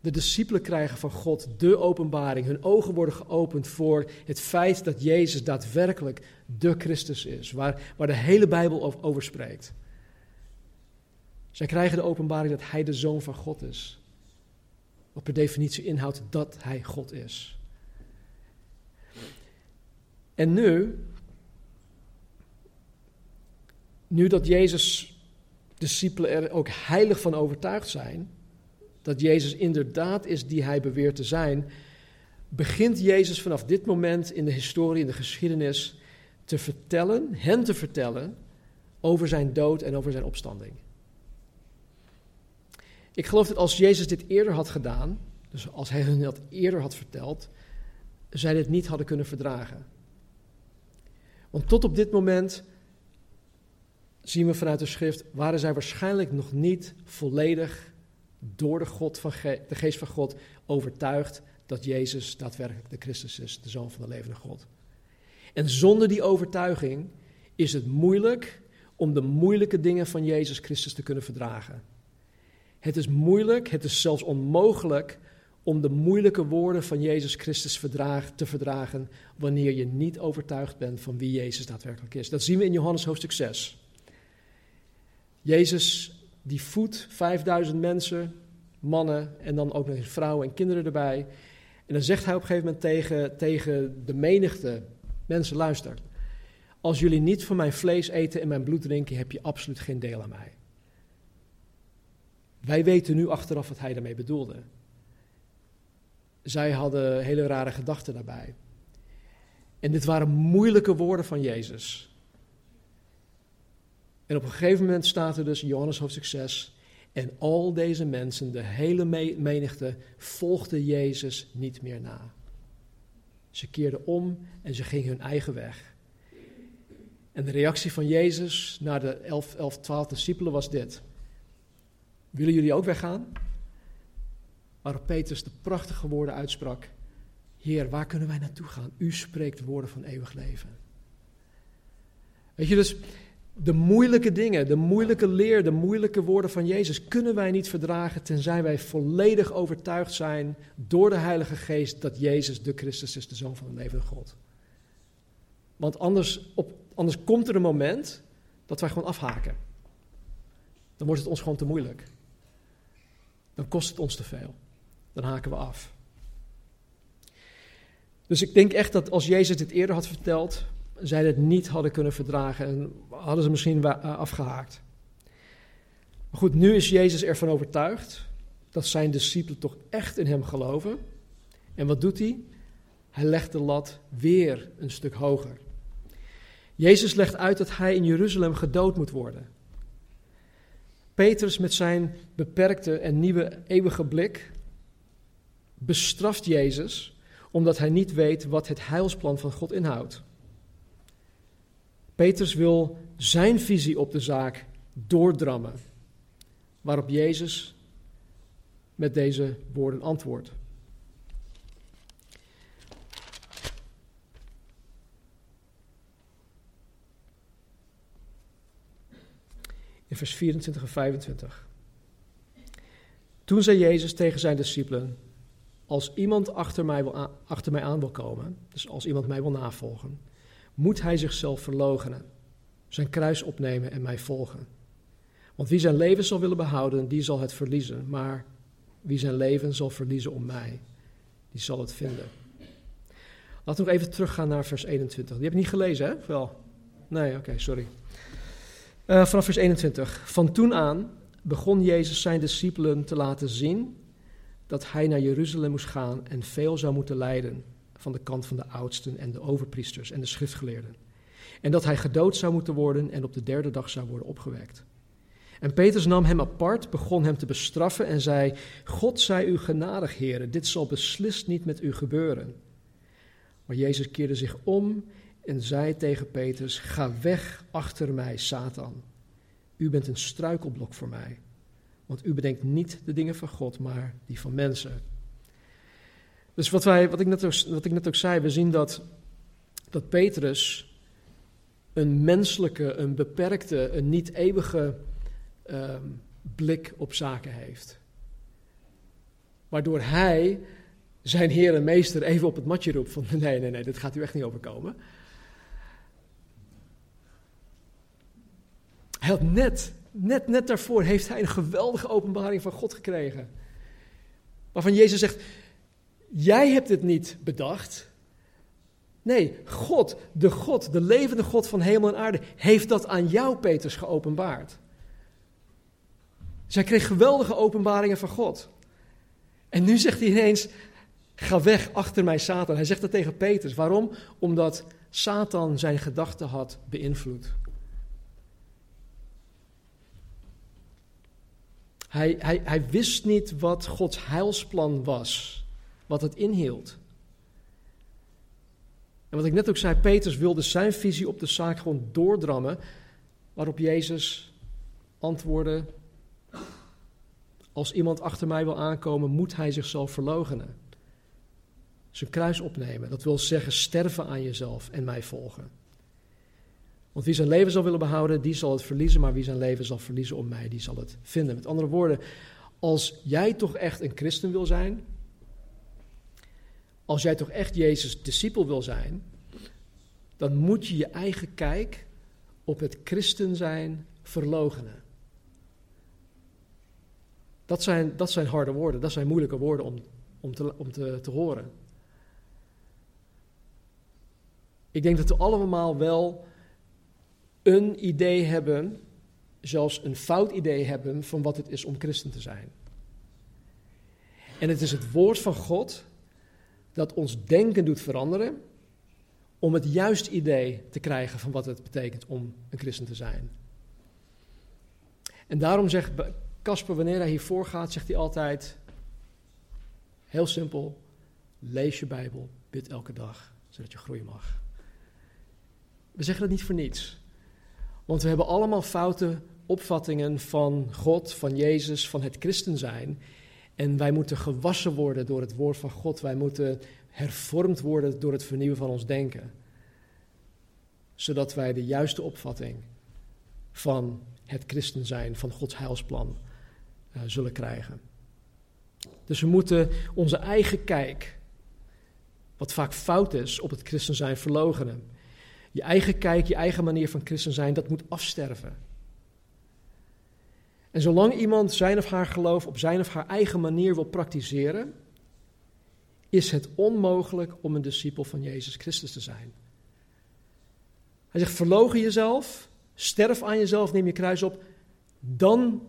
De discipelen krijgen van God de openbaring. Hun ogen worden geopend voor het feit dat Jezus daadwerkelijk de Christus is, waar, waar de hele Bijbel over spreekt. Zij krijgen de openbaring dat Hij de Zoon van God is. Wat per definitie inhoudt dat Hij God is. En nu, nu dat Jezus discipelen er ook heilig van overtuigd zijn, dat Jezus inderdaad is die hij beweert te zijn, begint Jezus vanaf dit moment in de historie, in de geschiedenis, te vertellen, hen te vertellen, over zijn dood en over zijn opstanding. Ik geloof dat als Jezus dit eerder had gedaan, dus als hij hun dat eerder had verteld, zij dit niet hadden kunnen verdragen. Want tot op dit moment zien we vanuit de schrift, waren zij waarschijnlijk nog niet volledig door de, God van de geest van God overtuigd dat Jezus daadwerkelijk de Christus is, de Zoon van de levende God. En zonder die overtuiging is het moeilijk om de moeilijke dingen van Jezus Christus te kunnen verdragen. Het is moeilijk, het is zelfs onmogelijk om de moeilijke woorden van Jezus Christus te verdragen wanneer je niet overtuigd bent van wie Jezus daadwerkelijk is. Dat zien we in Johannes hoofdstuk 6. Jezus die voedt 5000 mensen, mannen en dan ook nog eens vrouwen en kinderen erbij. En dan zegt hij op een gegeven moment tegen, tegen de menigte, mensen luister, als jullie niet van mijn vlees eten en mijn bloed drinken, heb je absoluut geen deel aan mij. Wij weten nu achteraf wat hij daarmee bedoelde. Zij hadden hele rare gedachten daarbij. En dit waren moeilijke woorden van Jezus. En op een gegeven moment staat er dus Johannes hoofdstuk 6. En al deze mensen, de hele menigte, volgden Jezus niet meer na. Ze keerden om en ze gingen hun eigen weg. En de reactie van Jezus naar de 11, 11 12 discipelen was dit. Willen jullie ook weggaan? Waarop Petrus de prachtige woorden uitsprak. Heer, waar kunnen wij naartoe gaan? U spreekt woorden van eeuwig leven. Weet je, dus de moeilijke dingen, de moeilijke leer, de moeilijke woorden van Jezus kunnen wij niet verdragen tenzij wij volledig overtuigd zijn door de Heilige Geest dat Jezus de Christus is, de Zoon van de levende God. Want anders, op, anders komt er een moment dat wij gewoon afhaken. Dan wordt het ons gewoon te moeilijk. Dan kost het ons te veel. Dan haken we af. Dus ik denk echt dat als Jezus dit eerder had verteld, zij het niet hadden kunnen verdragen en hadden ze misschien eh, afgehaakt. Goed, nu is Jezus ervan overtuigd dat zijn discipelen toch echt in hem geloven. En wat doet hij? Hij legt de lat weer een stuk hoger. Jezus legt uit dat hij in Jeruzalem gedood moet worden. Petrus met zijn beperkte en nieuwe eeuwige blik bestraft Jezus omdat hij niet weet wat het heilsplan van God inhoudt. Petrus wil zijn visie op de zaak doordrammen, waarop Jezus met deze woorden antwoordt. In vers 24 en 25. Toen zei Jezus tegen zijn discipelen: Als iemand achter mij, wil achter mij aan wil komen, dus als iemand mij wil navolgen, moet hij zichzelf verloochenen, zijn kruis opnemen en mij volgen. Want wie zijn leven zal willen behouden, die zal het verliezen. Maar wie zijn leven zal verliezen om mij, die zal het vinden. Laten we nog even teruggaan naar vers 21. Die heb ik niet gelezen, hè? Wel? Nee, oké, sorry. Uh, vanaf vers 21. Van toen aan begon Jezus zijn discipelen te laten zien dat hij naar Jeruzalem moest gaan en veel zou moeten lijden van de kant van de oudsten en de overpriesters en de schriftgeleerden. En dat hij gedood zou moeten worden en op de derde dag zou worden opgewekt. En Petrus nam hem apart, begon hem te bestraffen en zei: God zij u genadig, heren, dit zal beslist niet met u gebeuren. Maar Jezus keerde zich om en zei tegen Petrus: Ga weg achter mij, Satan. U bent een struikelblok voor mij, want u bedenkt niet de dingen van God, maar die van mensen. Dus wat, wij, wat, ik net ook, wat ik net ook zei, we zien dat, dat Petrus een menselijke, een beperkte, een niet eeuwige ehm, blik op zaken heeft. Waardoor hij zijn heer en meester even op het matje roept van nee, nee, nee, dit gaat u echt niet overkomen. Hij had net, net, net daarvoor heeft hij een geweldige openbaring van God gekregen. Waarvan Jezus zegt, Jij hebt het niet bedacht. Nee, God, de God, de levende God van hemel en aarde, heeft dat aan jou, Petrus, geopenbaard. Zij kreeg geweldige openbaringen van God. En nu zegt hij ineens: Ga weg achter mij, Satan. Hij zegt dat tegen Petrus. Waarom? Omdat Satan zijn gedachten had beïnvloed. Hij, hij, hij wist niet wat Gods heilsplan was wat het inhield. En wat ik net ook zei, Petrus wilde zijn visie op de zaak gewoon doordrammen, waarop Jezus antwoordde, als iemand achter mij wil aankomen, moet hij zichzelf verloochenen. Zijn kruis opnemen, dat wil zeggen sterven aan jezelf en mij volgen. Want wie zijn leven zal willen behouden, die zal het verliezen, maar wie zijn leven zal verliezen om mij, die zal het vinden. Met andere woorden, als jij toch echt een christen wil zijn, als jij toch echt Jezus' discipel wil zijn, dan moet je je eigen kijk op het christen zijn verlogenen. Dat zijn, dat zijn harde woorden, dat zijn moeilijke woorden om, om, te, om te, te horen. Ik denk dat we allemaal wel een idee hebben, zelfs een fout idee hebben van wat het is om christen te zijn. En het is het woord van God dat ons denken doet veranderen om het juiste idee te krijgen van wat het betekent om een christen te zijn. En daarom zegt Casper, wanneer hij hiervoor gaat, zegt hij altijd, heel simpel, lees je Bijbel, bid elke dag, zodat je groeien mag. We zeggen dat niet voor niets. Want we hebben allemaal foute opvattingen van God, van Jezus, van het christen zijn. En wij moeten gewassen worden door het woord van God. Wij moeten hervormd worden door het vernieuwen van ons denken. Zodat wij de juiste opvatting van het christen zijn, van Gods heilsplan, uh, zullen krijgen. Dus we moeten onze eigen kijk, wat vaak fout is, op het christen zijn verlogenen. Je eigen kijk, je eigen manier van christen zijn, dat moet afsterven. En zolang iemand zijn of haar geloof op zijn of haar eigen manier wil praktiseren, is het onmogelijk om een discipel van Jezus Christus te zijn. Hij zegt: verlogen jezelf, sterf aan jezelf, neem je kruis op, dan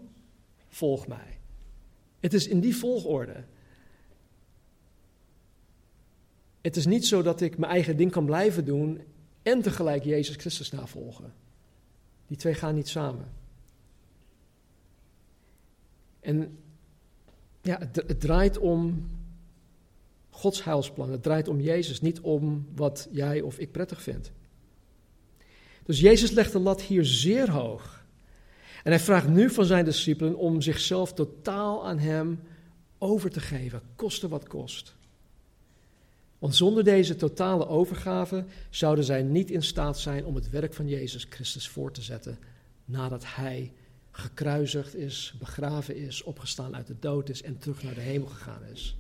volg mij. Het is in die volgorde. Het is niet zo dat ik mijn eigen ding kan blijven doen en tegelijk Jezus Christus navolgen. Die twee gaan niet samen. En ja, het, draait om Gods heilsplan. Het draait om Jezus, niet om wat jij of ik prettig vind. Dus Jezus legt de lat hier zeer hoog. En hij vraagt nu van zijn discipelen om zichzelf totaal aan hem over te geven, koste wat kost. Want zonder deze totale overgave zouden zij niet in staat zijn om het werk van Jezus Christus voor te zetten nadat hij gekruisigd is, begraven is, opgestaan uit de dood is en terug naar de hemel gegaan is.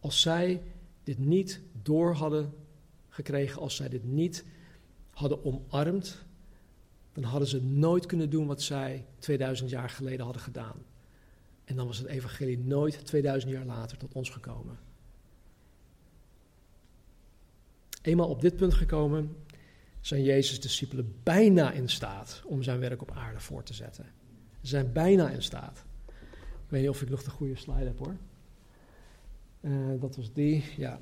Als zij dit niet door hadden gekregen, als zij dit niet hadden omarmd, dan hadden ze nooit kunnen doen wat zij 2000 jaar geleden hadden gedaan. En dan was het evangelie nooit 2000 jaar later tot ons gekomen. Eenmaal op dit punt gekomen, zijn Jezus' discipelen bijna in staat om zijn werk op aarde voor te zetten. Ze zijn bijna in staat. Ik weet niet of ik nog de goede slide heb hoor. Uh, dat was die, ja.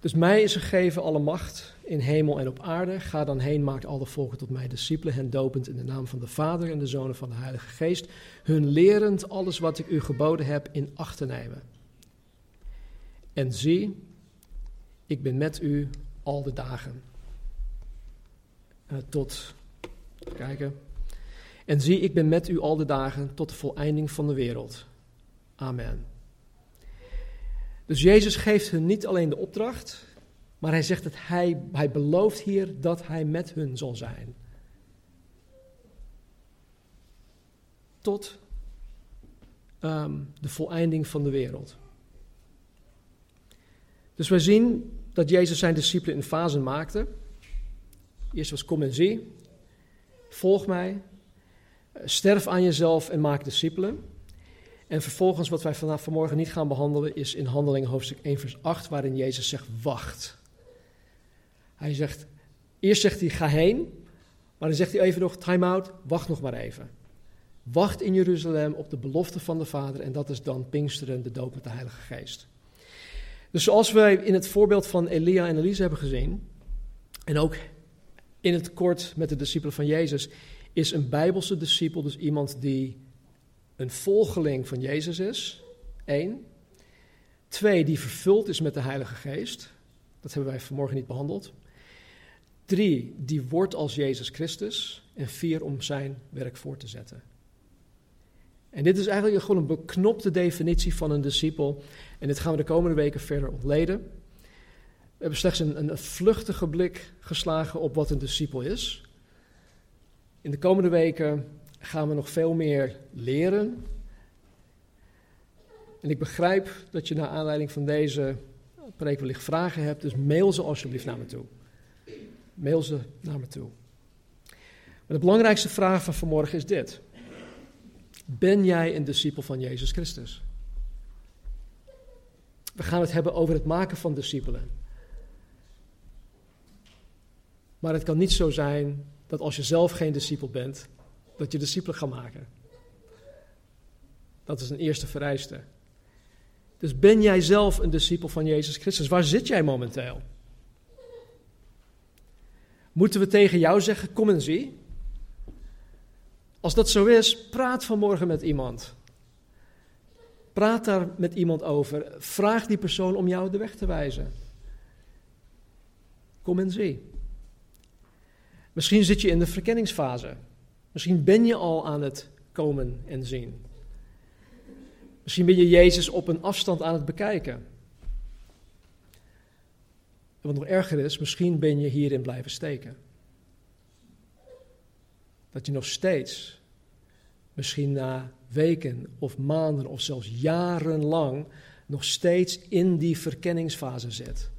Dus mij is gegeven alle macht in hemel en op aarde. Ga dan heen, maak al de volken tot mij discipelen, hen dopend in de naam van de Vader en de Zoon van de Heilige Geest, hun lerend alles wat ik u geboden heb in acht te nemen. En zie, ik ben met u al de dagen. Uh, tot, kijken. En zie, ik ben met u al de dagen tot de voleinding van de wereld. Amen. Dus Jezus geeft hun niet alleen de opdracht, maar hij zegt dat hij, hij belooft hier dat hij met hun zal zijn. Tot um, de voleinding van de wereld. Dus wij zien dat Jezus zijn discipelen in fasen maakte. Eerst was kom en zie, volg mij, sterf aan jezelf en maak discipelen. En vervolgens, wat wij vanaf vanmorgen niet gaan behandelen, is in Handelingen hoofdstuk 1, vers 8, waarin Jezus zegt: Wacht. Hij zegt, eerst zegt hij: Ga heen. Maar dan zegt hij even nog: Time out, wacht nog maar even. Wacht in Jeruzalem op de belofte van de Vader, en dat is dan Pinksteren, de doop met de Heilige Geest. Dus zoals wij in het voorbeeld van Elia en Elise hebben gezien, en ook in het kort met de discipelen van Jezus, is een Bijbelse discipel dus iemand die een volgeling van Jezus is. Eén. Twee, die vervuld is met de Heilige Geest. Dat hebben wij vanmorgen niet behandeld. Drie, die wordt als Jezus Christus. En vier, om zijn werk voor te zetten. En dit is eigenlijk gewoon een beknopte definitie van een discipel. En dit gaan we de komende weken verder ontleden. We hebben slechts een, een vluchtige blik geslagen op wat een discipel is. In de komende weken gaan we nog veel meer leren. En ik begrijp dat je naar aanleiding van deze preek wellicht vragen hebt, dus mail ze alsjeblieft naar me toe. Mail ze naar me toe. Maar de belangrijkste vraag van vanmorgen is dit. Ben jij een discipel van Jezus Christus? We gaan het hebben over het maken van discipelen. Maar het kan niet zo zijn dat als je zelf geen discipel bent, dat je discipelen gaat maken. Dat is een eerste vereiste. Dus ben jij zelf een discipel van Jezus Christus? Waar zit jij momenteel? Moeten we tegen jou zeggen: kom en zie? Als dat zo is, praat vanmorgen met iemand. Praat daar met iemand over. Vraag die persoon om jou de weg te wijzen. Kom en zie. Misschien zit je in de verkenningsfase. Misschien ben je al aan het komen en zien. Misschien ben je Jezus op een afstand aan het bekijken. En wat nog erger is, misschien ben je hierin blijven steken. Dat je nog steeds, misschien na weken of maanden of zelfs jarenlang, nog steeds in die verkenningsfase zit.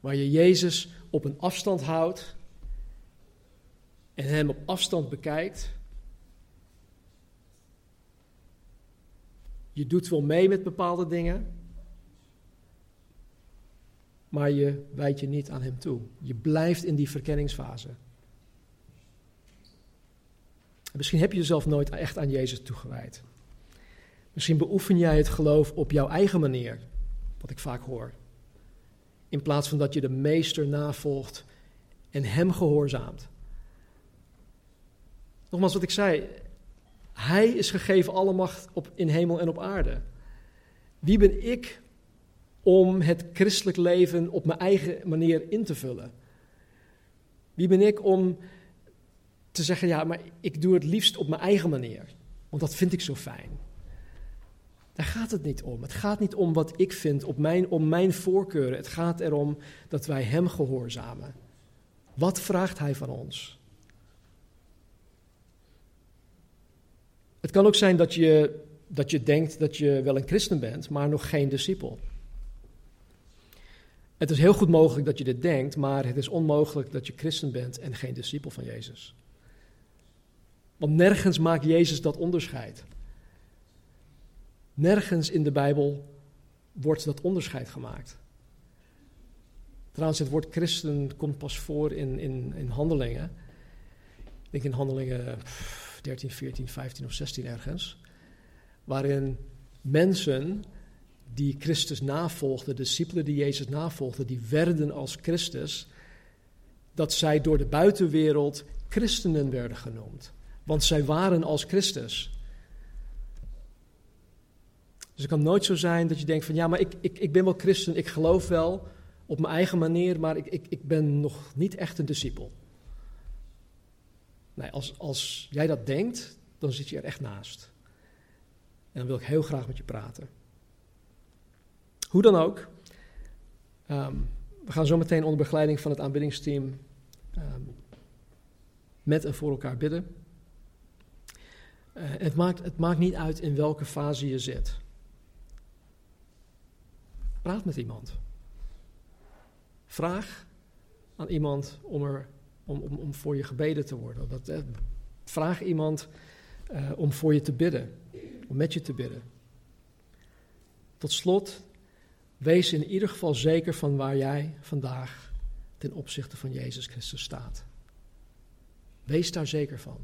Waar je Jezus op een afstand houdt en Hem op afstand bekijkt. Je doet wel mee met bepaalde dingen, maar je wijdt je niet aan Hem toe. Je blijft in die verkenningsfase. Misschien heb je jezelf nooit echt aan Jezus toegewijd. Misschien beoefen jij het geloof op jouw eigen manier, wat ik vaak hoor. In plaats van dat je de meester navolgt en hem gehoorzaamt. Nogmaals wat ik zei, hij is gegeven alle macht op, in hemel en op aarde. Wie ben ik om het christelijk leven op mijn eigen manier in te vullen? Wie ben ik om te zeggen, ja, maar ik doe het liefst op mijn eigen manier, want dat vind ik zo fijn. Daar gaat het niet om. Het gaat niet om wat ik vind, op mijn, om mijn voorkeuren. Het gaat erom dat wij Hem gehoorzamen. Wat vraagt Hij van ons? Het kan ook zijn dat je, dat je denkt dat je wel een christen bent, maar nog geen discipel. Het is heel goed mogelijk dat je dit denkt, maar het is onmogelijk dat je christen bent en geen discipel van Jezus. Want nergens maakt Jezus dat onderscheid. Nergens in de Bijbel wordt dat onderscheid gemaakt. Trouwens, het woord christen komt pas voor in, in, in handelingen. Ik denk in handelingen 13, 14, 15 of 16 ergens. Waarin mensen die Christus navolgden, discipelen die Jezus navolgden, die werden als Christus, dat zij door de buitenwereld christenen werden genoemd. Want zij waren als Christus. Dus het kan nooit zo zijn dat je denkt van ja, maar ik, ik, ik ben wel christen, ik geloof wel op mijn eigen manier, maar ik, ik, ik ben nog niet echt een discipel. Nee, als, als jij dat denkt, dan zit je er echt naast. En dan wil ik heel graag met je praten. Hoe dan ook, um, we gaan zo meteen onder begeleiding van het aanbiddingsteam um, met en voor elkaar bidden. Uh, het, maakt, het maakt niet uit in welke fase je zit. Praat met iemand. Vraag aan iemand om, er, om, om, om voor je gebeden te worden. Dat, eh, vraag iemand uh, om voor je te bidden, om met je te bidden. Tot slot, wees in ieder geval zeker van waar jij vandaag ten opzichte van Jezus Christus staat. Wees daar zeker van.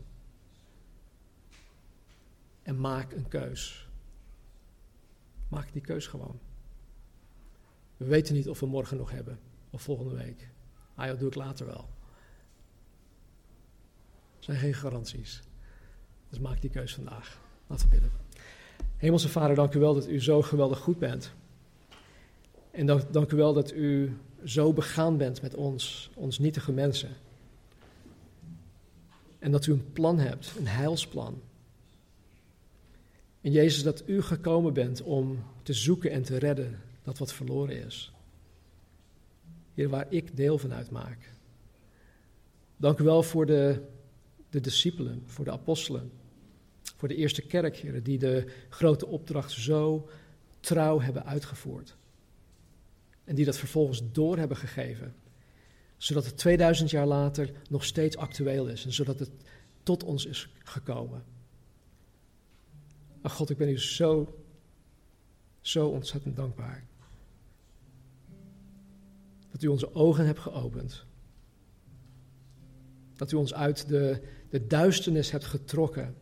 En maak een keus. Maak die keus gewoon. We weten niet of we morgen nog hebben of volgende week. Ah dat doe ik later wel. Er zijn geen garanties. Dus maak die keus vandaag. Laten we bidden. Hemelse Vader, dank u wel dat u zo geweldig goed bent. En dank, dank u wel dat u zo begaan bent met ons, ons nietige mensen. En dat u een plan hebt, een heilsplan. En Jezus, dat u gekomen bent om te zoeken en te redden dat wat verloren is. Heer, waar ik deel van uitmaak. Dank u wel voor de, de discipelen, voor de apostelen, voor de eerste kerk, die de grote opdracht zo trouw hebben uitgevoerd. En die dat vervolgens door hebben gegeven, zodat het 2000 jaar later nog steeds actueel is en zodat het tot ons is gekomen. Maar God, ik ben u zo, zo ontzettend dankbaar. Dat u onze ogen hebt geopend. Dat u ons uit de, de duisternis hebt getrokken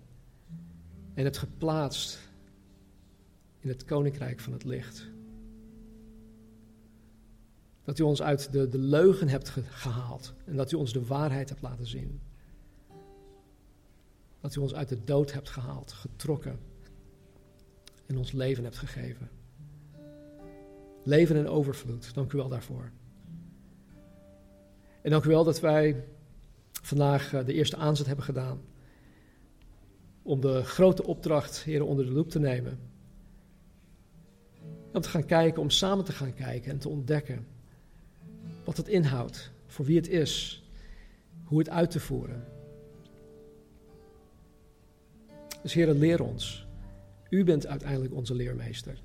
en hebt geplaatst in het koninkrijk van het licht. Dat u ons uit de, de leugen hebt gehaald en dat u ons de waarheid hebt laten zien. Dat u ons uit de dood hebt gehaald, getrokken en ons leven hebt gegeven. Leven in overvloed, dank u wel daarvoor. En dank u wel dat wij vandaag eh, de eerste aanzet hebben gedaan om de grote opdracht, heren, onder de loep te nemen. Om te gaan kijken, om samen te gaan kijken en te ontdekken wat het inhoudt, voor wie het is, hoe het uit te voeren. Dus heren, leer ons. U bent uiteindelijk onze leermeester.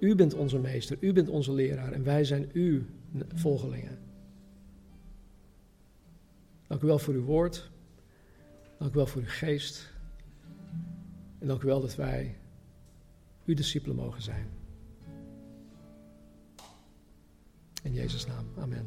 U bent onze meester, u bent onze leraar en wij zijn uw volgelingen. Dank u wel voor uw woord. Dank u wel voor uw geest. En dank u wel dat wij uw discipelen mogen zijn. In Jezus' naam. Amen.